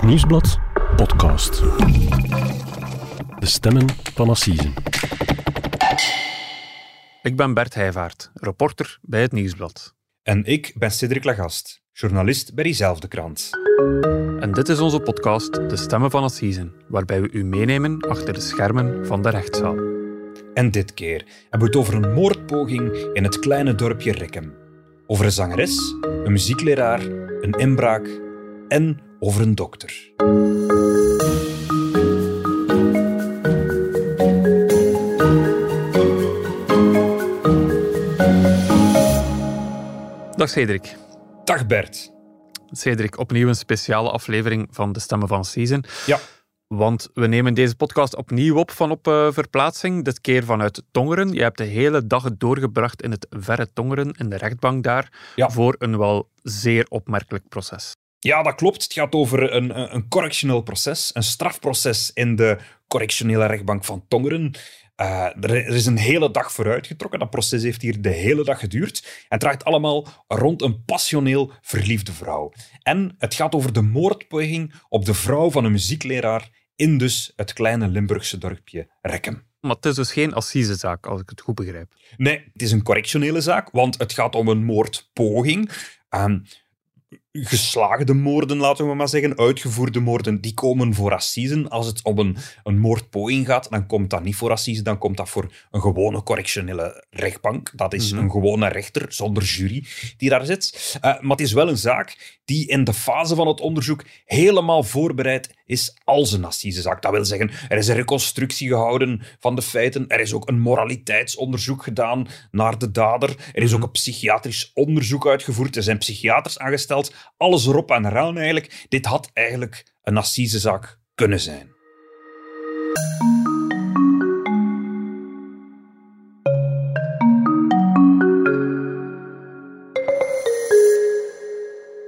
Het Nieuwsblad podcast. De stemmen van Assisen. Ik ben Bert Heijvaart, reporter bij het Nieuwsblad. En ik ben Cedric Lagast, journalist bij diezelfde krant. En dit is onze podcast De Stemmen van Assisen, waarbij we u meenemen achter de schermen van de rechtszaal. En dit keer hebben we het over een moordpoging in het kleine dorpje Rekkem. Over een zangeres, een muziekleraar, een inbraak en over een dokter. Dag Cedric. Dag Bert. Cedric, opnieuw een speciale aflevering van De Stemmen van Assisen. Ja. Want we nemen deze podcast opnieuw op van op uh, verplaatsing, dit keer vanuit Tongeren. Je hebt de hele dag doorgebracht in het verre Tongeren, in de rechtbank daar, Ja. voor een wel zeer opmerkelijk proces. Ja, dat klopt. Het gaat over een, een correctioneel proces, een strafproces in de correctionele rechtbank van Tongeren. Eh, er, is een hele dag vooruitgetrokken. Dat proces heeft hier de hele dag geduurd. En het draait allemaal rond een passioneel verliefde vrouw. En het gaat over de moordpoging op de vrouw van een muziekleraar in dus het kleine Limburgse dorpje Rekkem. Maar het is dus geen assisezaak, als ik het goed begrijp. Nee, het is een correctionele zaak, want het gaat om een moordpoging. Ehm, geslaagde moorden, laten we maar zeggen, uitgevoerde moorden, die komen voor assisen. Als het om een, een moordpoging gaat, dan komt dat niet voor assise, dan komt dat voor een gewone correctionele rechtbank. Dat is Mhm. een gewone rechter, zonder jury, die daar zit. Eh, maar het is wel een zaak die in de fase van het onderzoek helemaal voorbereid is als een assisezaak. Dat wil zeggen, er is een reconstructie gehouden van de feiten, er is ook een moraliteitsonderzoek gedaan naar de dader, er is ook een psychiatrisch onderzoek uitgevoerd, er zijn psychiaters aangesteld, alles erop en eraan eigenlijk. Dit had eigenlijk een assisezaak kunnen zijn.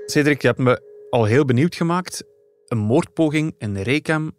Cedric, je hebt me al heel benieuwd gemaakt. Een moordpoging in Rekem,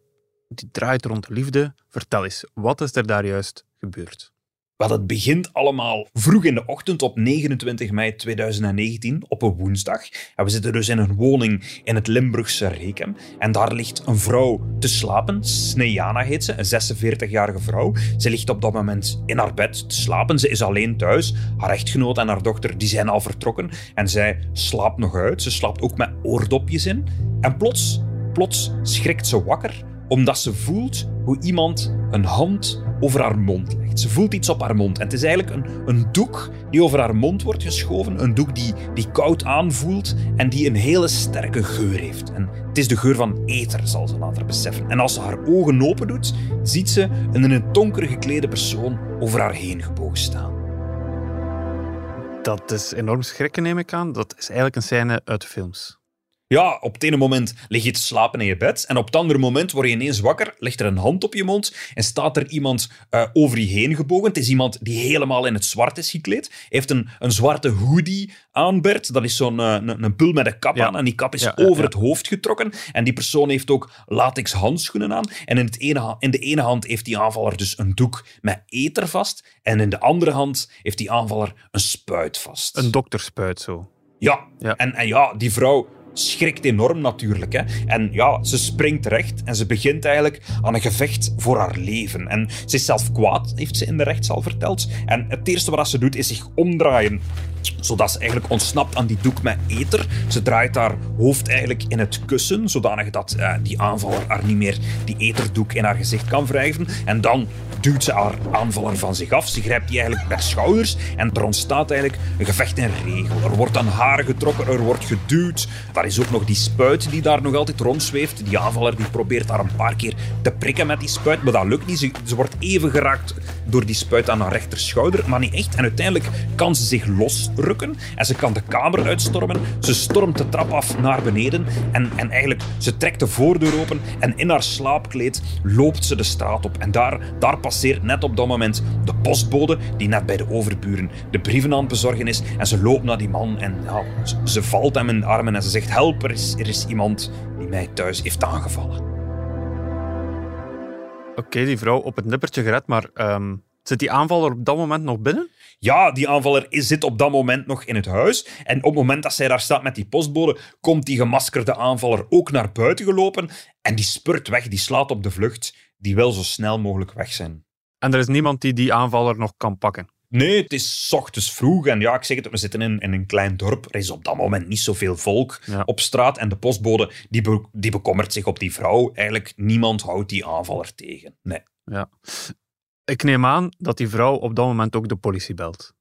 die draait rond liefde. Vertel eens, wat is er daar juist gebeurd? Wel, het begint allemaal vroeg in de ochtend op 29 mei 2019, op een woensdag. En we zitten dus in een woning in het Limburgse Rekem. En daar ligt een vrouw te slapen. Snejana heet ze, een 46-jarige vrouw. Ze ligt op dat moment in haar bed te slapen. Ze is alleen thuis. Haar echtgenoot en haar dochter die zijn al vertrokken. En zij slaapt nog uit. Ze slaapt ook met oordopjes in. En plots, plots schrikt ze wakker omdat ze voelt hoe iemand een hand over haar mond legt. Ze voelt iets op haar mond. En het is eigenlijk een, een doek die over haar mond wordt geschoven. Een doek die, die koud aanvoelt en die een hele sterke geur heeft. En het is de geur van ether, zal ze later beseffen. En als ze haar ogen open doet, ziet ze een in het donker geklede persoon over haar heen gebogen staan. Dat is enorm schrikken, neem ik aan. Dat is eigenlijk een scène uit de films. Ja, op het ene moment lig je te slapen in je bed en op het andere moment word je ineens wakker, ligt er een hand op je mond en staat er iemand eh, over je heen gebogen. Het is iemand die helemaal in het zwart is gekleed, heeft een, een zwarte hoodie aan, Bert. Dat is zo'n eh, een, een pul met een kap Ja. aan en die kap is Ja, over ja. het hoofd getrokken. En die persoon heeft ook latex handschoenen aan. En in, het ene, in de ene hand heeft die aanvaller dus een doek met ether vast en in de andere hand heeft die aanvaller een spuit vast. Een dokterspuit zo. Ja, Ja. En, en ja, die vrouw schrikt enorm natuurlijk. Hè. En ja, ze springt terecht en ze begint eigenlijk aan een gevecht voor haar leven. En ze is zelf kwaad, heeft ze in de rechtszaal verteld. En het eerste wat ze doet is zich omdraaien zodat ze eigenlijk ontsnapt aan die doek met ether. Ze draait haar hoofd eigenlijk in het kussen, zodanig dat eh, die aanvaller haar niet meer die eterdoek in haar gezicht kan wrijven. En dan duwt ze haar aanvaller van zich af. Ze grijpt die eigenlijk per schouders en er ontstaat eigenlijk een gevecht in regel. Er wordt aan haren getrokken, er wordt geduwd. Daar is ook nog die spuit die daar nog altijd rondzweeft. Die aanvaller die probeert haar een paar keer te prikken met die spuit, maar dat lukt niet. Ze, ze wordt even geraakt door die spuit aan haar rechterschouder, maar niet echt. En uiteindelijk kan ze zich en ze kan de kamer uitstormen. Ze stormt de trap af naar beneden en, en eigenlijk ze trekt de voordeur open en in haar slaapkleed loopt ze de straat op. En daar, daar passeert net op dat moment de postbode die net bij de overburen de brieven aan het bezorgen is. En ze loopt naar die man en ze, valt hem in de armen en ze zegt help, er is, er is iemand die mij thuis heeft aangevallen. Oké, die vrouw op het nippertje gered, maar ehm, Zit die aanvaller op dat moment nog binnen? Ja, die aanvaller zit op dat moment nog in het huis. En op het moment dat zij daar staat met die postbode, komt die gemaskerde aanvaller ook naar buiten gelopen. En die spurt weg, die slaat op de vlucht. Die wil zo snel mogelijk weg zijn. En er is niemand die die aanvaller nog kan pakken. Nee, het is ochtends vroeg en ja, ik zeg het, we zitten in, in een klein dorp. Er is op dat moment niet zoveel volk Ja. op straat en de postbode die, be- die bekommert zich op die vrouw. Eigenlijk niemand houdt die aanvaller tegen. Nee. Ja. Ik neem aan dat die vrouw op dat moment ook de politie belt.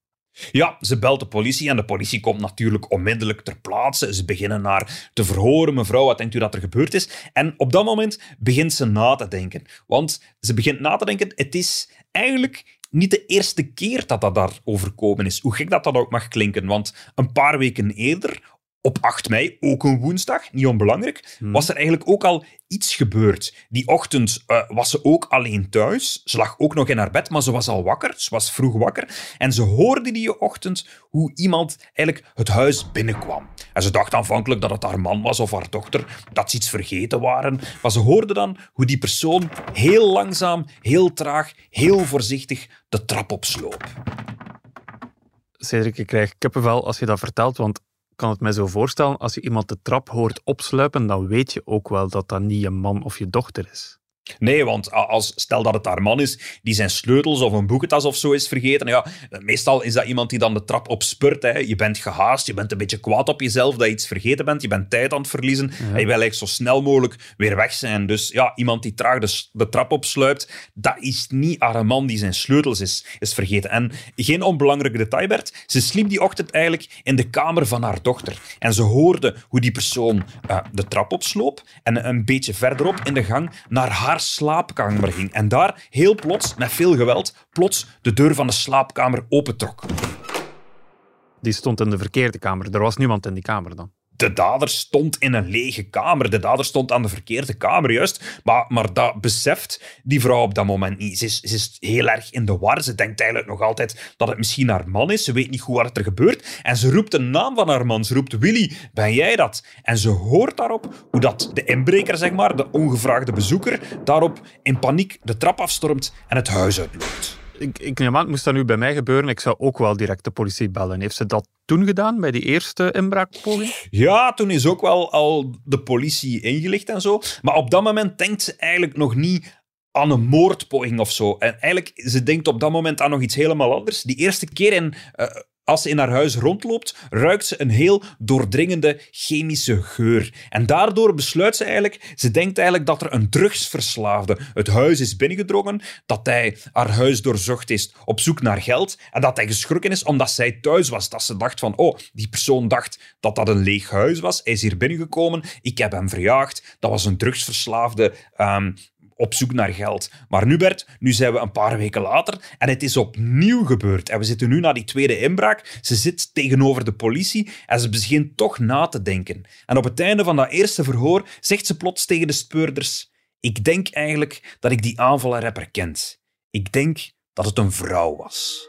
Ja, ze belt de politie en de politie komt natuurlijk onmiddellijk ter plaatse. Ze beginnen naar te verhoren. Mevrouw, wat denkt u dat er gebeurd is? En op dat moment begint ze na te denken. Want ze begint na te denken, het is eigenlijk niet de eerste keer dat dat daar overkomen is. Hoe gek dat dat ook mag klinken. Want een paar weken eerder, op 8 mei, ook een woensdag, niet onbelangrijk, was er eigenlijk ook al iets gebeurd. Die ochtend eh, was ze ook alleen thuis. Ze lag ook nog in haar bed, maar ze was al wakker. Ze was vroeg wakker. En ze hoorde die ochtend hoe iemand eigenlijk het huis binnenkwam. En ze dacht aanvankelijk dat het haar man was of haar dochter, dat ze iets vergeten waren. Maar ze hoorde dan hoe die persoon heel langzaam, heel traag, heel voorzichtig de trap opsloop. Cedric, ik krijg kippenvel als je dat vertelt, want kan het mij zo voorstellen, als je iemand de trap hoort opsluipen, dan weet je ook wel dat dat niet je man of je dochter is. Nee, want als, stel dat het haar man is die zijn sleutels of een boekentas of zo is vergeten. Ja, meestal is dat iemand die dan de trap opspurt. Hè. Je bent gehaast, je bent een beetje kwaad op jezelf dat je iets vergeten bent. Je bent tijd aan het verliezen en je wil eigenlijk zo snel mogelijk weer weg zijn. Dus ja, iemand die traag de trap opsluipt, dat is niet haar man die zijn sleutels is, is vergeten. En geen onbelangrijk detail, Bert. Ze sliep die ochtend eigenlijk in de kamer van haar dochter. En ze hoorde hoe die persoon eh, de trap opsloop en een beetje verderop in de gang naar haar slaapkamer ging. En daar, heel plots, met veel geweld, plots de deur van de slaapkamer opentrok. Die stond in de verkeerde kamer. Er was niemand in die kamer dan. De dader stond in een lege kamer. De dader stond aan de verkeerde kamer, juist. Maar, maar dat beseft die vrouw op dat moment niet. Ze is, ze is heel erg in de war. Ze denkt eigenlijk nog altijd dat het misschien haar man is. Ze weet niet goed wat er gebeurt. En ze roept de naam van haar man. Ze roept, Willy, ben jij dat? En ze hoort daarop hoe dat de inbreker, zeg maar, de ongevraagde bezoeker, daarop in paniek de trap afstormt en het huis uitloopt. Ik, ik neem moest dat nu bij mij gebeuren. Ik zou ook wel direct de politie bellen. Heeft ze dat toen gedaan, bij die eerste inbraakpoging? Ja, toen is ook wel al de politie ingelicht en zo. Maar op dat moment denkt ze eigenlijk nog niet aan een moordpoging of zo. En eigenlijk, ze denkt op dat moment aan nog iets helemaal anders. Die eerste keer in, eh, als ze in haar huis rondloopt, ruikt ze een heel doordringende chemische geur. En daardoor besluit ze eigenlijk, ze denkt eigenlijk dat er een drugsverslaafde het huis is binnengedrongen, dat hij haar huis doorzocht is op zoek naar geld en dat hij geschrokken is omdat zij thuis was. Dat ze dacht van, oh, die persoon dacht dat dat een leeg huis was. Hij is hier binnengekomen, ik heb hem verjaagd. Dat was een drugsverslaafde ehm, op zoek naar geld. Maar nu, Bert, nu zijn we een paar weken later en het is opnieuw gebeurd. En we zitten nu na die tweede inbraak. Ze zit tegenover de politie en ze begint toch na te denken. En op het einde van dat eerste verhoor zegt ze plots tegen de speurders: Ik denk eigenlijk dat ik die aanvaller heb. Ik denk dat het een vrouw was.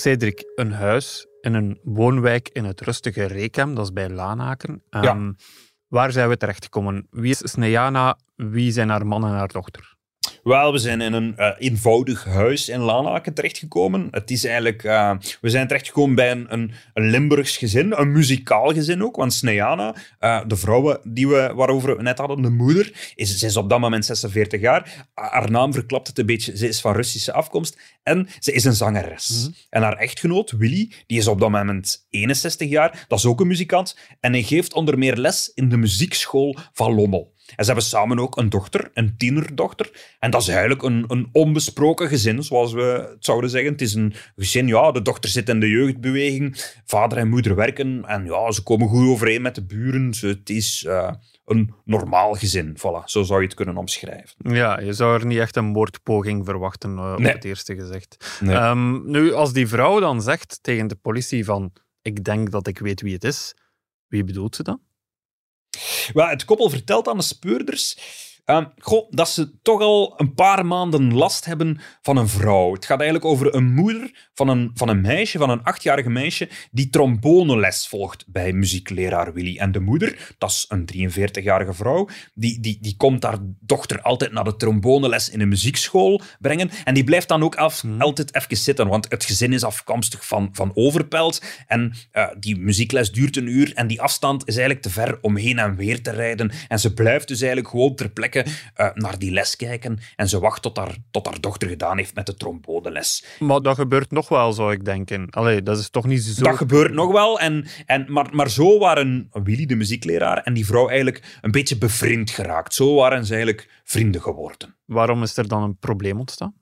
Cedric, een huis in een woonwijk in het rustige Rekem, dat is bij Laanaken. Ja. Ehm, Waar zijn we terechtgekomen? Wie is Sneana? Wie zijn haar man en haar dochter? Wel, we zijn in een eh, eenvoudig huis in Lanaken terechtgekomen. Het is eigenlijk... eh, we zijn terechtgekomen bij een, een, een Limburgs gezin, een muzikaal gezin ook. Want Sneana, eh, de vrouw die we, waarover we net hadden, de moeder, is, ze is op dat moment 46 jaar. Haar naam verklapt het een beetje. Ze is van Russische afkomst en ze is een zangeres. En haar echtgenoot, Willy, die is op dat moment 61 jaar. Dat is ook een muzikant. En hij geeft onder meer les in de muziekschool van Lommel. En ze hebben samen ook een dochter, een tienerdochter. En dat is eigenlijk een, een onbesproken gezin, zoals we het zouden zeggen. Het is een gezin, ja, de dochter zit in de jeugdbeweging. Vader en moeder werken. En ja, ze komen goed overeen met de buren. Het is eh, een normaal gezin. Voilà, zo zou je het kunnen omschrijven. Ja, je zou er niet echt een moordpoging verwachten, eh, op het eerste gezegd. Nee. Ehm, nu, als die vrouw dan zegt tegen de politie van ik denk dat ik weet wie het is, wie bedoelt ze dan? Wel, het koppel vertelt aan de speurders Ehm, goh, dat ze toch al een paar maanden last hebben van een vrouw. Het gaat eigenlijk over een moeder van een, van een meisje, van een achtjarige meisje, die tromboneles volgt bij muziekleraar Willy. En de moeder, dat is een 43-jarige vrouw, die, die, die komt haar dochter altijd naar de tromboneles in een muziekschool brengen. En die blijft dan ook af, altijd even zitten, want het gezin is afkomstig van, van Overpelt. En eh, die muziekles duurt een uur en die afstand is eigenlijk te ver om heen en weer te rijden. En ze blijft dus eigenlijk gewoon ter plekke eh, naar die les kijken. En ze wacht tot haar, tot haar dochter gedaan heeft met de tromboneles. Maar dat gebeurt nog wel, zou ik denken. Allee, dat is toch niet zo... Dat gebeurt nog wel. En, en, maar, maar zo waren Willy, de muziekleraar, en die vrouw eigenlijk een beetje bevriend geraakt. Zo waren ze eigenlijk vrienden geworden. Waarom is er dan een probleem ontstaan?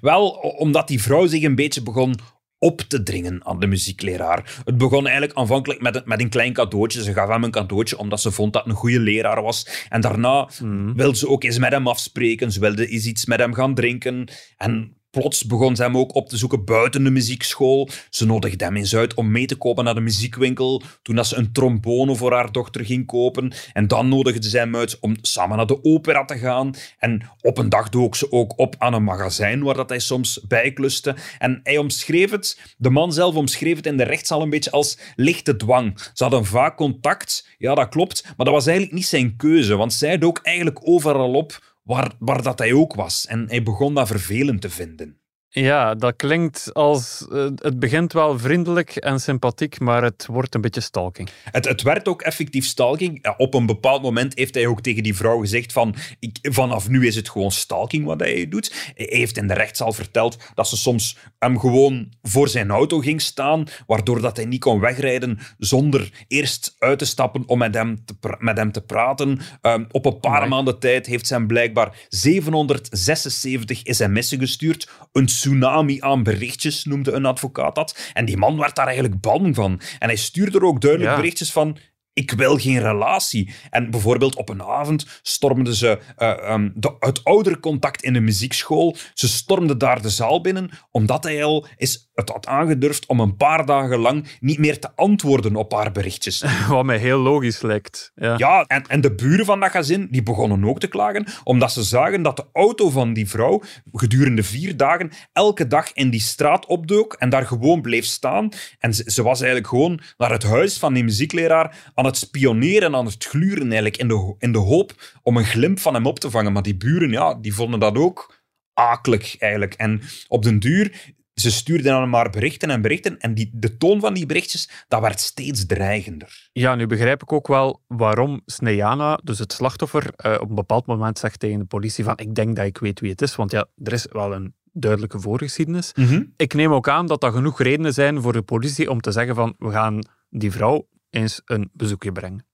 Wel, omdat die vrouw zich een beetje begon op te dringen aan de muziekleraar. Het begon eigenlijk aanvankelijk met een, met een klein cadeautje. Ze gaf hem een cadeautje omdat ze vond dat een goede leraar was. En daarna wilde ze ook eens met hem afspreken. Ze wilde eens iets met hem gaan drinken. En plots begon ze hem ook op te zoeken buiten de muziekschool. Ze nodigde hem eens uit om mee te kopen naar de muziekwinkel. Toen dat ze een trombone voor haar dochter ging kopen. En dan nodigde ze hem uit om samen naar de opera te gaan. En op een dag dook ze ook op aan een magazijn waar dat hij soms bijkluste. En hij omschreef het, de man zelf omschreef het in de rechtszaal een beetje als lichte dwang. Ze hadden vaak contact, ja dat klopt, maar dat was eigenlijk niet zijn keuze. Want zij dook eigenlijk overal op waar, dat hij ook was. En hij begon dat vervelend te vinden. Ja, dat klinkt als... eh, het begint wel vriendelijk en sympathiek, maar het wordt een beetje stalking. Het, het werd ook effectief stalking. Op een bepaald moment heeft hij ook tegen die vrouw gezegd van ik, vanaf nu is het gewoon stalking wat hij doet. Hij heeft in de rechtszaal verteld dat ze soms hem gewoon voor zijn auto ging staan, waardoor dat hij niet kon wegrijden zonder eerst uit te stappen om met hem te, met hem te praten. Ehm, op een paar maanden tijd heeft ze hem blijkbaar 776 sms'en gestuurd. Een tsunami aan berichtjes, noemde een advocaat dat. En die man werd daar eigenlijk bang van. En hij stuurde er ook duidelijk Ja. berichtjes van ik wil geen relatie. En bijvoorbeeld op een avond stormden ze eh, ehm, de, het oudercontact in de muziekschool. Ze stormden daar de zaal binnen, omdat hij al is het had aangedurfd om een paar dagen lang niet meer te antwoorden op haar berichtjes. Wat mij heel logisch lijkt. Ja. Ja, en, en de buren van dat gezin die begonnen ook te klagen, omdat ze zagen dat de auto van die vrouw gedurende vier dagen elke dag in die straat opdook en daar gewoon bleef staan. En ze, ze was eigenlijk gewoon naar het huis van die muziekleraar aan het spioneren, aan het gluren eigenlijk, in de, in de hoop om een glimp van hem op te vangen. Maar die buren, ja, die vonden dat ook akelig eigenlijk. En op den duur... Ze stuurden dan maar berichten en berichten. En die, de toon van die berichtjes, dat werd steeds dreigender. Ja, nu begrijp ik ook wel waarom Snejana, dus het slachtoffer, eh, op een bepaald moment zegt tegen de politie van ik denk dat ik weet wie het is, want ja, er is wel een duidelijke voorgeschiedenis. Ik neem ook aan dat dat genoeg redenen zijn voor de politie om te zeggen van we gaan die vrouw eens een bezoekje brengen.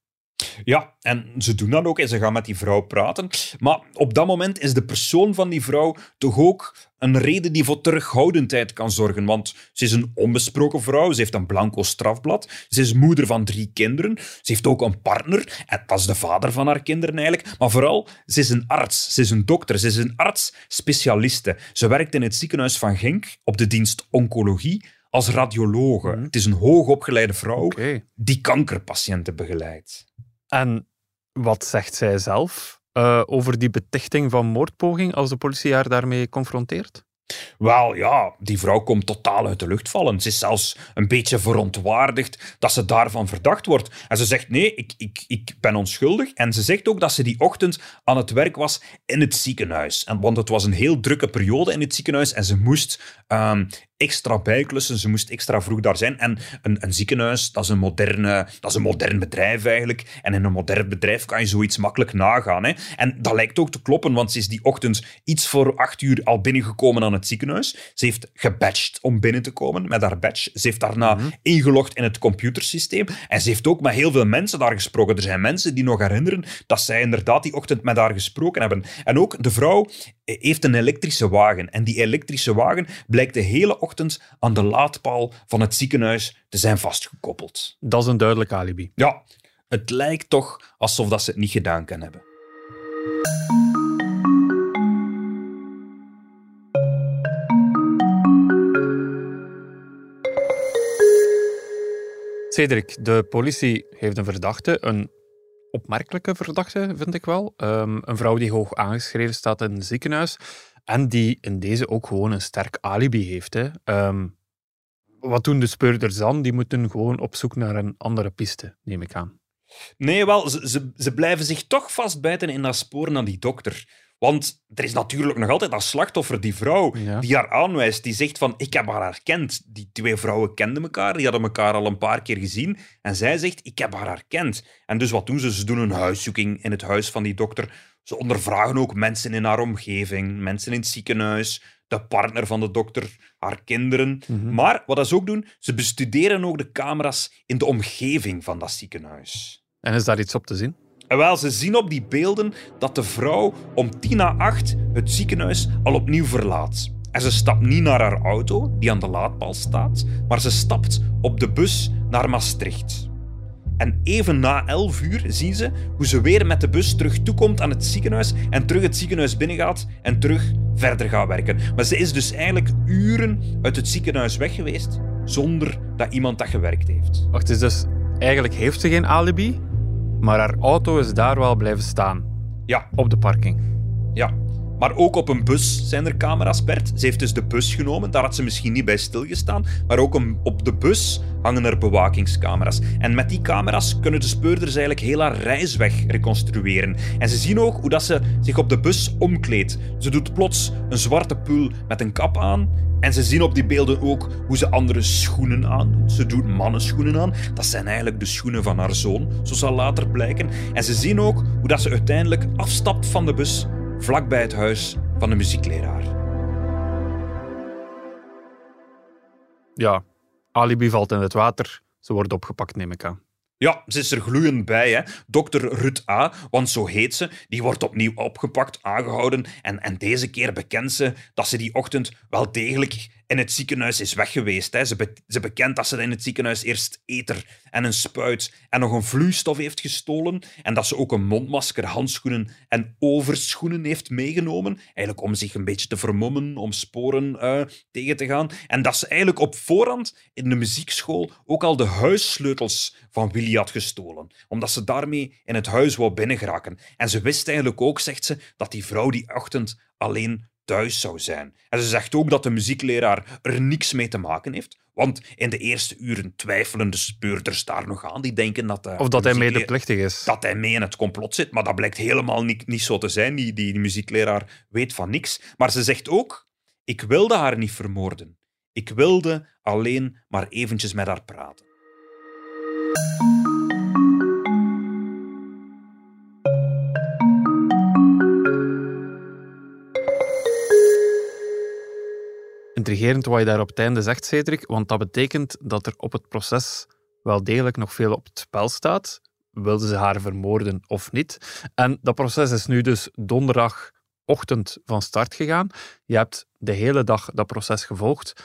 Ja, en ze doen dat ook en ze gaan met die vrouw praten. Maar op dat moment is de persoon van die vrouw toch ook een reden die voor terughoudendheid kan zorgen. Want ze is een onbesproken vrouw, ze heeft een blanco strafblad, ze is moeder van drie kinderen, ze heeft ook een partner, en dat is de vader van haar kinderen eigenlijk. Maar vooral, ze is een arts, ze is een dokter, ze is een arts-specialiste. Ze werkt in het ziekenhuis van Genk op de dienst oncologie als radiologe. Het is een hoogopgeleide vrouw die kankerpatiënten begeleidt. En wat zegt zij zelf eh, over die betichting van moordpoging als de politie haar daarmee confronteert? Wel ja, die vrouw komt totaal uit de lucht vallen. Ze is zelfs een beetje verontwaardigd dat ze daarvan verdacht wordt. En ze zegt: nee, ik, ik, ik ben onschuldig. En ze zegt ook dat ze die ochtend aan het werk was in het ziekenhuis. En, want het was een heel drukke periode in het ziekenhuis en ze moest ehm, extra bijklussen. Ze moest extra vroeg daar zijn. En een, een ziekenhuis, dat is een, moderne, dat is een modern bedrijf eigenlijk. En in een modern bedrijf kan je zoiets makkelijk nagaan. Hè? En dat lijkt ook te kloppen, want ze is die ochtend iets voor acht uur al binnengekomen aan het ziekenhuis. Ze heeft gebadged om binnen te komen met haar badge. Ze heeft daarna ingelogd in het computersysteem. En ze heeft ook met heel veel mensen daar gesproken. Er zijn mensen die nog herinneren dat zij inderdaad die ochtend met haar gesproken hebben. En ook de vrouw heeft een elektrische wagen. En die elektrische wagen blijkt de hele ochtend aan de laadpaal van het ziekenhuis te zijn vastgekoppeld. Dat is een duidelijk alibi. Ja, het lijkt toch alsof dat ze het niet gedaan kan hebben. Cedric, de politie heeft een verdachte, een opmerkelijke verdachte, vind ik wel. Ehm, een vrouw die hoog aangeschreven staat in een ziekenhuis en die in deze ook gewoon een sterk alibi heeft. Hè. Ehm, wat doen de speurders dan? Die moeten gewoon op zoek naar een andere piste, neem ik aan. Nee, wel, ze, ze, ze blijven zich toch vastbijten in dat spoor naar die dokter. Want er is natuurlijk nog altijd dat slachtoffer, die vrouw, Ja. die haar aanwijst. Die zegt van, ik heb haar herkend. Die twee vrouwen kenden elkaar, die hadden elkaar al een paar keer gezien. En zij zegt, ik heb haar herkend. En dus wat doen ze? Ze doen een huiszoeking in het huis van die dokter. Ze ondervragen ook mensen in haar omgeving, mensen in het ziekenhuis, de partner van de dokter, haar kinderen. Mhm. Maar wat ze ook doen, ze bestuderen ook de camera's in de omgeving van dat ziekenhuis. En is daar iets op te zien? En wel, ze zien op die beelden dat de vrouw om tien na acht het ziekenhuis al opnieuw verlaat. En ze stapt niet naar haar auto, die aan de laadpaal staat, maar ze stapt op de bus naar Maastricht. En even na elf uur zien ze hoe ze weer met de bus terug toekomt aan het ziekenhuis en terug het ziekenhuis binnengaat en terug verder gaat werken. Maar ze is dus eigenlijk uren uit het ziekenhuis weg geweest zonder dat iemand dat gewerkt heeft. Wacht, is dus eigenlijk heeft ze geen alibi, maar haar auto is daar wel blijven staan, Ja, op de parking. Ja, maar ook op een bus zijn er camera's, Bert. Ze heeft dus de bus genomen, daar had ze misschien niet bij stilgestaan, maar ook op de bus hangen er bewakingscamera's. En met die camera's kunnen de speurders eigenlijk heel haar reisweg reconstrueren. En ze zien ook hoe dat ze zich op de bus omkleedt. Ze doet plots een zwarte pul met een kap aan. En ze zien op die beelden ook hoe ze andere schoenen aandoet. Ze doet mannenschoenen aan. Dat zijn eigenlijk de schoenen van haar zoon, zo zal later blijken. En ze zien ook hoe dat ze uiteindelijk afstapt van de bus vlakbij het huis van de muziekleraar. Ja, alibi valt in het water. Ze wordt opgepakt, neem ik aan. Ja, ze is er gloeiend bij, hè. Dokter Rut A., want zo heet ze, die wordt opnieuw opgepakt, aangehouden en, en deze keer bekent ze dat ze die ochtend wel degelijk in het ziekenhuis is weg geweest. Hè. Ze, ze bekent dat ze in het ziekenhuis eerst eter en een spuit en nog een vloeistof heeft gestolen en dat ze ook een mondmasker, handschoenen en overschoenen heeft meegenomen, eigenlijk om zich een beetje te vermommen, om sporen eh, tegen te gaan. En dat ze eigenlijk op voorhand in de muziekschool ook al de huissleutels van Willy had gestolen, omdat ze daarmee in het huis wou binnengeraken. En ze wist eigenlijk ook, zegt ze, dat die vrouw die ochtend alleen thuis zou zijn. En ze zegt ook dat de muziekleraar er niks mee te maken heeft, want in de eerste uren twijfelen de speurders daar nog aan. Die denken dat... de Of dat hij medeplichtig is. dat hij mee in het complot zit, maar dat blijkt helemaal niet, niet zo te zijn. Die, die, die muziekleraar weet van niks. Maar ze zegt ook, ik wilde haar niet vermoorden. Ik wilde alleen maar eventjes met haar praten. Intrigerend wat je daar op het einde zegt, Cedric, want dat betekent dat er op het proces wel degelijk nog veel op het spel staat. Wilden ze haar vermoorden of niet? En dat proces is nu dus donderdagochtend van start gegaan. Je hebt de hele dag dat proces gevolgd.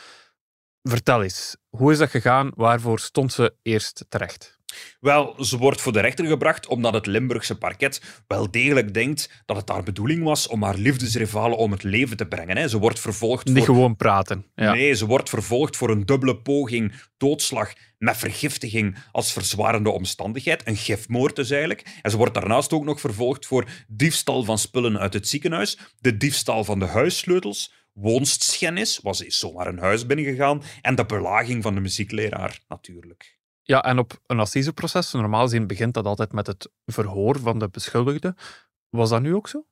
Vertel eens, hoe is dat gegaan? Waarvoor stond ze eerst terecht? Wel, ze wordt voor de rechter gebracht omdat het Limburgse parket wel degelijk denkt dat het haar bedoeling was om haar liefdesrivalen om het leven te brengen. hè. Ze wordt vervolgd Niet voor gewoon praten. Ja. Nee, ze wordt vervolgd voor een dubbele poging doodslag met vergiftiging als verzwarende omstandigheid. Een gifmoord dus eigenlijk. En ze wordt daarnaast ook nog vervolgd voor diefstal van spullen uit het ziekenhuis, de diefstal van de huissleutels, woonstschennis, was is zomaar een huis binnengegaan, en de belaging van de muziekleraar natuurlijk. Ja, en op een assiseproces, normaal gezien begint dat altijd met het verhoor van de beschuldigde. Was dat nu ook zo?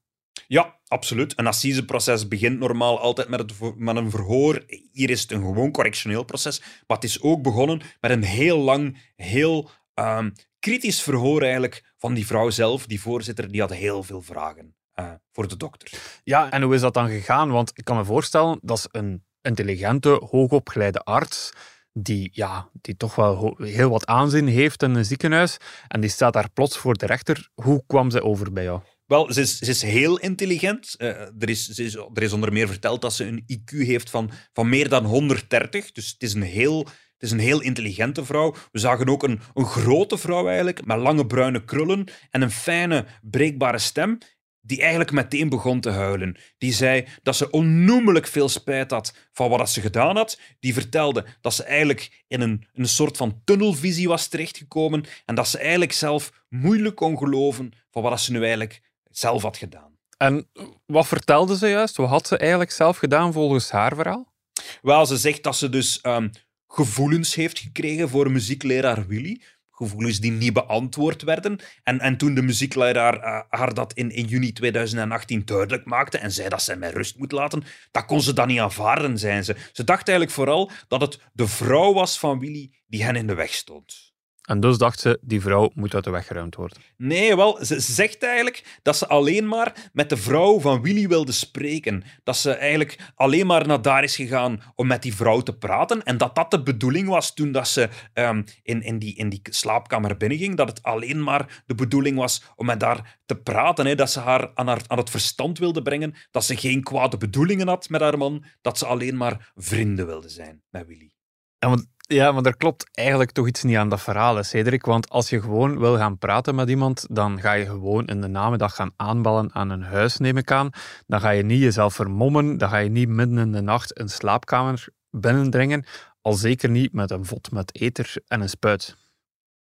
Ja, absoluut. Een assiseproces begint normaal altijd met, het, met een verhoor. Hier is het een gewoon correctioneel proces. Maar het is ook begonnen met een heel lang, heel ehm, kritisch verhoor eigenlijk van die vrouw zelf. Die voorzitter die had heel veel vragen eh, voor de dokter. Ja, en hoe is dat dan gegaan? Want ik kan me voorstellen, dat is een intelligente, hoogopgeleide arts die, ja, die toch wel heel wat aanzien heeft in een ziekenhuis. En die staat daar plots voor de rechter. Hoe kwam zij over bij jou? Wel, ze is, ze is heel intelligent. Eh, er, is, ze is, er is onder meer verteld dat ze een IQ heeft van, van meer dan 130. Dus het is een heel, het is een heel intelligente vrouw. We zagen ook een, een grote vrouw eigenlijk, met lange bruine krullen en een fijne, breekbare stem. Die eigenlijk meteen begon te huilen. Die zei dat ze onnoemelijk veel spijt had van wat ze gedaan had. Die vertelde dat ze eigenlijk in een, een soort van tunnelvisie was terechtgekomen en dat ze eigenlijk zelf moeilijk kon geloven van wat ze nu eigenlijk zelf had gedaan. En wat vertelde ze juist? Wat had ze eigenlijk zelf gedaan volgens haar verhaal? Wel, ze zegt dat ze dus ehm, gevoelens heeft gekregen voor muziekleraar Willy gevoelens die niet beantwoord werden. En, en toen de muziekleraar uh, haar dat in, in juni 2018 duidelijk maakte en zei dat zij mij rust moet laten, dat kon ze dan niet aanvaarden, zijn ze. Ze dacht eigenlijk vooral dat het de vrouw was van Willy die hen in de weg stond. En dus dacht ze, die vrouw moet uit de weg geruimd worden. Nee, wel, ze zegt eigenlijk dat ze alleen maar met de vrouw van Willy wilde spreken. Dat ze eigenlijk alleen maar naar daar is gegaan om met die vrouw te praten. En dat dat de bedoeling was toen dat ze um, in, in, die, in die slaapkamer binnenging. Dat het alleen maar de bedoeling was om met haar te praten. Hè. Dat ze haar aan, haar aan het verstand wilde brengen. Dat ze geen kwade bedoelingen had met haar man. Dat ze alleen maar vrienden wilde zijn met Willy. En want ja, maar er klopt eigenlijk toch iets niet aan dat verhaal, Cedric. Want als je gewoon wil gaan praten met iemand, dan ga je gewoon in de namiddag gaan aanballen aan een huis, neem ik aan. Dan ga je niet jezelf vermommen, dan ga je niet midden in de nacht een slaapkamer binnendringen. Al zeker niet met een vod met eter en een spuit.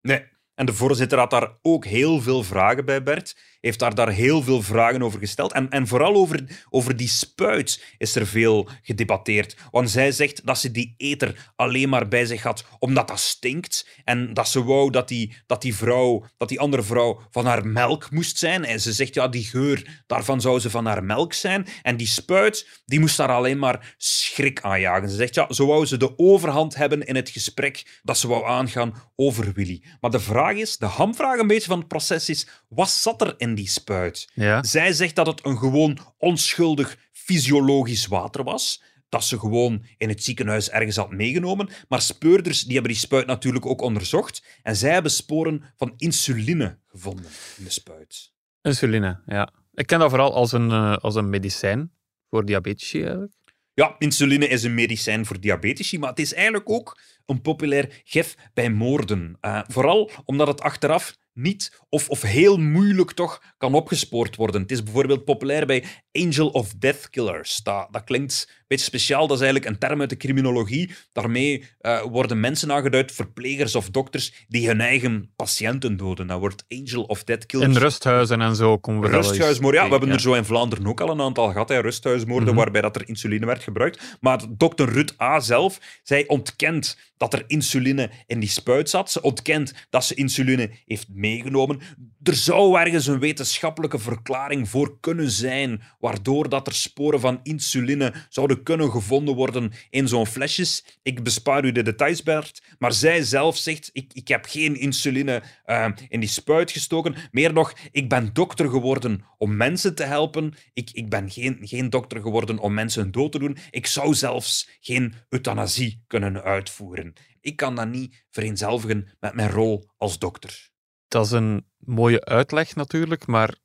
Nee, en de voorzitter had daar ook heel veel vragen bij, Bert heeft daar, daar heel veel vragen over gesteld. En, en vooral over, over die spuit is er veel gedebatteerd. Want zij zegt dat ze die eter alleen maar bij zich had omdat dat stinkt. En dat ze wou dat die, dat die vrouw, dat die andere vrouw van haar melk moest zijn. En ze zegt, ja, die geur, daarvan zou ze van haar melk zijn. En die spuit, die moest daar alleen maar schrik aanjagen. Ze zegt, ja, zo wou ze de overhand hebben in het gesprek dat ze wou aangaan over Willy. Maar de vraag is, de hamvraag een beetje van het proces is, wat zat er in die spuit. Ja. Zij zegt dat het een gewoon onschuldig fysiologisch water was. Dat ze gewoon in het ziekenhuis ergens had meegenomen. Maar speurders die hebben die spuit natuurlijk ook onderzocht. En zij hebben sporen van insuline gevonden in de spuit. Insuline, ja. Ik ken dat vooral als een, uh, als een medicijn voor diabetici eigenlijk. Ja, insuline is een medicijn voor diabetici, maar het is eigenlijk ook een populair gif bij moorden. Uh, vooral omdat het achteraf niet of, of heel moeilijk toch kan opgespoord worden. Het is bijvoorbeeld populair bij Angel of Death Killers. Dat, dat klinkt beetje speciaal, dat is eigenlijk een term uit de criminologie. Daarmee uh, worden mensen aangeduid, verplegers of dokters, die hun eigen patiënten doden. Dat wordt Angel of Death Killers. In rusthuizen en zo komen we Rusthuismoorden, ja. We hebben er zo in Vlaanderen ook al een aantal gehad, hè, rusthuismoorden, mm waarbij dat er insuline werd gebruikt. Maar dokter Rut A. zelf, zij ontkent dat er insuline in die spuit zat. Ze ontkent dat ze insuline heeft meegenomen. Er zou ergens een wetenschappelijke verklaring voor kunnen zijn, waardoor dat er sporen van insuline zouden kunnen gevonden worden in zo'n flesjes. Ik bespaar u de details, Bert, maar zij zelf zegt, ik, ik heb geen insuline uh, in die spuit gestoken. Meer nog, ik ben dokter geworden om mensen te helpen. Ik, ik ben geen, geen dokter geworden om mensen dood te doen. Ik zou zelfs geen euthanasie kunnen uitvoeren. Ik kan dat niet vereenzelvigen met mijn rol als dokter. Dat is een mooie uitleg natuurlijk, maar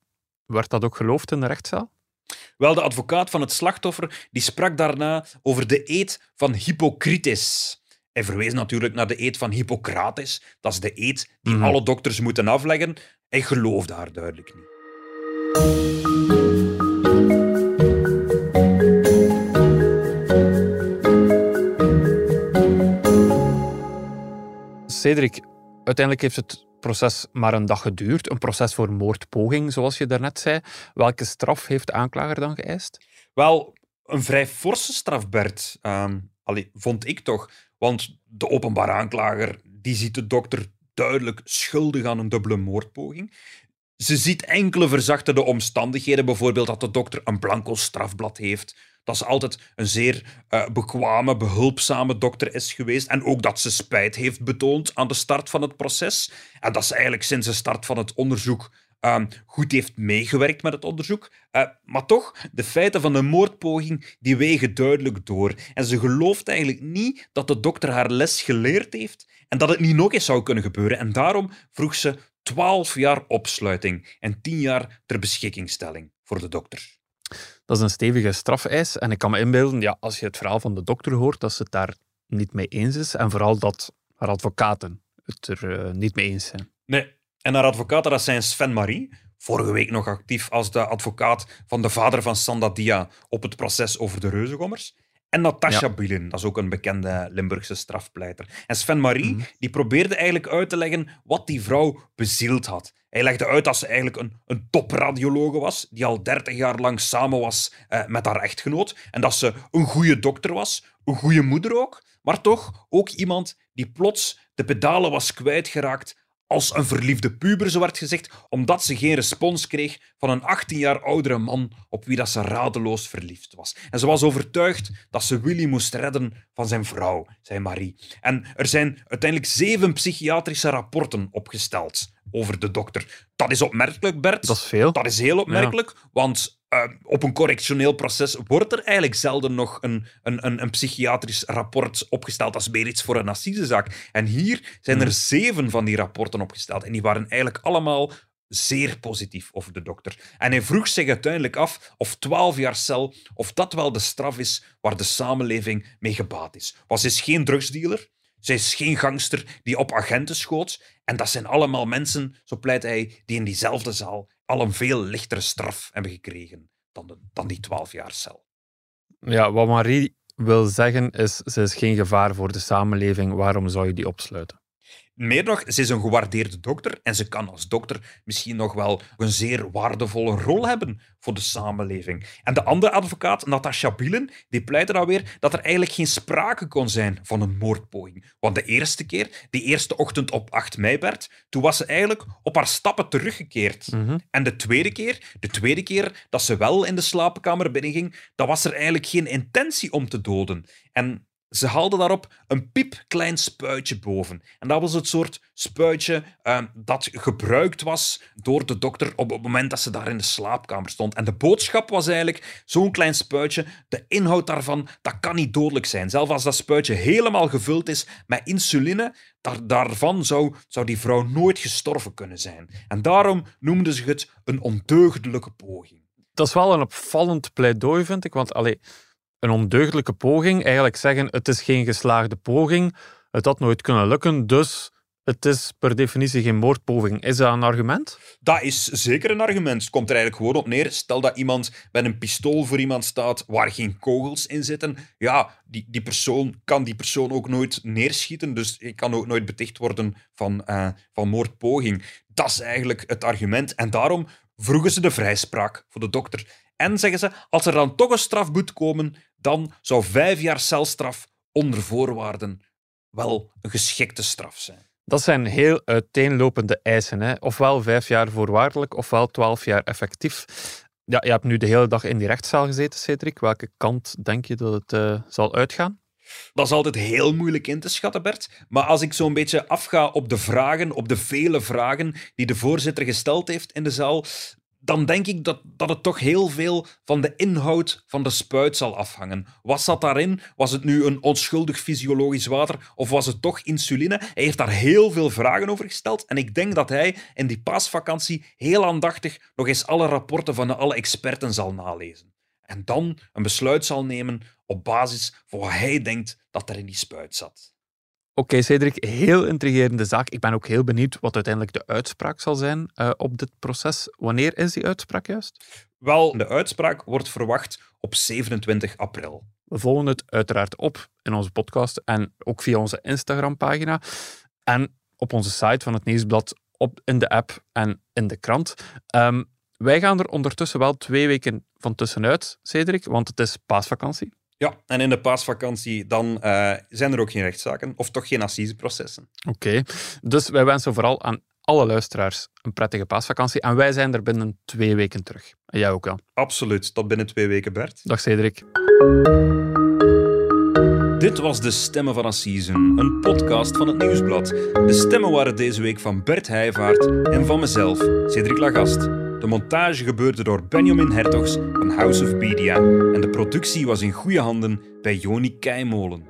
werd dat ook geloofd in de rechtszaal? Wel, de advocaat van het slachtoffer die sprak daarna over de eed van Hippocrates. Hij verwees natuurlijk naar de eed van Hippocrates. Dat is de eed die mhm. alle dokters moeten afleggen. Hij geloofde haar duidelijk niet. Cedric, uiteindelijk heeft het proces maar een dag geduurd. Een proces voor moordpoging, zoals je daarnet zei. Welke straf heeft de aanklager dan geëist? Wel, een vrij forse straf, Bert. Um, vond ik toch. Want de openbare aanklager die ziet de dokter duidelijk schuldig aan een dubbele moordpoging. Ze ziet enkele verzachtende omstandigheden, bijvoorbeeld dat de dokter een blanco strafblad heeft, dat ze altijd een zeer uh, bekwame, behulpzame dokter is geweest. En ook dat ze spijt heeft betoond aan de start van het proces. En dat ze eigenlijk sinds de start van het onderzoek uh, goed heeft meegewerkt met het onderzoek. Uh, maar toch, de feiten van de moordpoging die wegen duidelijk door. En ze gelooft eigenlijk niet dat de dokter haar les geleerd heeft en dat het niet nog eens zou kunnen gebeuren. En daarom vroeg ze 12 jaar opsluiting en 10 jaar ter beschikkingstelling voor de dokter. Dat is een stevige strafeis. En ik kan me inbeelden, ja, als je het verhaal van de dokter hoort, dat ze het daar niet mee eens is. En vooral dat haar advocaten het er uh, niet mee eens zijn. Nee. En haar advocaten, dat zijn Sven Marie, vorige week nog actief als de advocaat van de vader van Sandadia op het proces over de reuzengommers. En Natasha Ja. Bilin, dat is ook een bekende Limburgse strafpleiter. En Sven Marie, Mhm. die probeerde eigenlijk uit te leggen wat die vrouw bezield had. Hij legde uit dat ze eigenlijk een, een topradiologe was, die al 30 jaar lang samen was eh, met haar echtgenoot. En dat ze een goede dokter was, een goede moeder ook, maar toch ook iemand die plots de pedalen was kwijtgeraakt als een verliefde puber, zo werd gezegd, omdat ze geen respons kreeg van een 18 jaar oudere man op wie dat ze radeloos verliefd was. En ze was overtuigd dat ze Willy moest redden van zijn vrouw, zei Marie. En er zijn uiteindelijk zeven psychiatrische rapporten opgesteld over de dokter. Dat is opmerkelijk, Bert. Dat is veel. Dat is heel opmerkelijk, want eh, op een correctioneel proces wordt er eigenlijk zelden nog een, een, een, een psychiatrisch rapport opgesteld. Is meer iets voor een assisezaak. En hier zijn er zeven van die rapporten opgesteld. En die waren eigenlijk allemaal zeer positief over de dokter. En hij vroeg zich uiteindelijk af of 12 jaar cel, of dat wel de straf is waar de samenleving mee gebaat is. Ze is geen drugsdealer, ze is geen gangster die op agenten schoot. En dat zijn allemaal mensen, zo pleit hij, die in diezelfde zaal al een veel lichtere straf hebben gekregen dan, dan die 12 jaar cel. Ja, wat Marie wil zeggen is, ze is geen gevaar voor de samenleving. Waarom zou je die opsluiten? Meer nog, ze is een gewaardeerde dokter en ze kan als dokter misschien nog wel een zeer waardevolle rol hebben voor de samenleving. En de andere advocaat, Natasha Bielen, die pleitte dan weer dat er eigenlijk geen sprake kon zijn van een moordpoging. Want de eerste keer, die eerste ochtend op 8 mei, Bert, toen was ze eigenlijk op haar stappen teruggekeerd. Mhm. En de tweede keer, de tweede keer dat ze wel in de slaapkamer binnenging, dan was er eigenlijk geen intentie om te doden. En ze haalde daarop een piepklein spuitje boven. En dat was het soort spuitje eh, dat gebruikt was door de dokter op het moment dat ze daar in de slaapkamer stond. En de boodschap was eigenlijk, zo'n klein spuitje, de inhoud daarvan, dat kan niet dodelijk zijn. Zelfs als dat spuitje helemaal gevuld is met insuline, daar, daarvan zou, zou die vrouw nooit gestorven kunnen zijn. En daarom noemden ze het een ondeugdelijke poging. Dat is wel een opvallend pleidooi, vind ik. Want allee, een ondeugdelijke poging, eigenlijk zeggen het is geen geslaagde poging, het had nooit kunnen lukken, dus het is per definitie geen moordpoging. Is dat een argument? Dat is zeker een argument. Het komt er eigenlijk gewoon op neer. Stel dat iemand met een pistool voor iemand staat waar geen kogels in zitten. Ja, die, die persoon kan die persoon ook nooit neerschieten. Dus hij kan ook nooit beticht worden van, eh, van moordpoging. Dat is eigenlijk het argument. En daarom vroegen ze de vrijspraak voor de dokter. En zeggen ze, als er dan toch een straf moet komen, dan zou vijf jaar celstraf onder voorwaarden wel een geschikte straf zijn. Dat zijn heel uiteenlopende eisen. Hè? Ofwel vijf jaar voorwaardelijk, ofwel twaalf jaar effectief. Ja, je hebt nu de hele dag in die rechtszaal gezeten, Cedric. Welke kant denk je dat het eh, zal uitgaan? Dat is altijd heel moeilijk in te schatten, Bert. Maar als ik zo'n beetje afga op de vragen, op de vele vragen die de voorzitter gesteld heeft in de zaal, dan denk ik dat, dat het toch heel veel van de inhoud van de spuit zal afhangen. Wat zat daarin? Was het nu een onschuldig fysiologisch water of was het toch insuline? Hij heeft daar heel veel vragen over gesteld en ik denk dat hij in die paasvakantie heel aandachtig nog eens alle rapporten van alle experten zal nalezen. En dan een besluit zal nemen op basis van wat hij denkt dat er in die spuit zat. Oké, Cedric, heel intrigerende zaak. Ik ben ook heel benieuwd wat uiteindelijk de uitspraak zal zijn eh, op dit proces. Wanneer is die uitspraak juist? Wel, de uitspraak wordt verwacht op 27 april. We volgen het uiteraard op in onze podcast en ook via onze Instagram-pagina. En op onze site van het Nieuwsblad, op, in de app en in de krant. Ehm, wij gaan er ondertussen wel twee weken van tussenuit, Cedric, want het is paasvakantie. Ja, en in de paasvakantie dan eh, zijn er ook geen rechtszaken, of toch geen assiseprocessen. Oké, dus wij wensen vooral aan alle luisteraars een prettige paasvakantie. En wij zijn er binnen twee weken terug. En jij ook al. Absoluut, tot binnen twee weken, Bert. Dag Cedric. Dit was De Stemmen van Assisen, een podcast van het Nieuwsblad. De stemmen waren deze week van Bert Heijvaart en van mezelf, Cedric Lagast. De montage gebeurde door Benjamin Hertogs van House of Media en de productie was in goede handen bij Joni Keimolen.